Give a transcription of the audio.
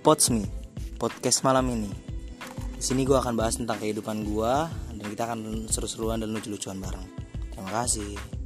Potsmi, podcast malam ini. Di sini gue akan bahas tentang kehidupan gue dan kita akan seru-seruan dan lucu-lucuan bareng. Terima kasih.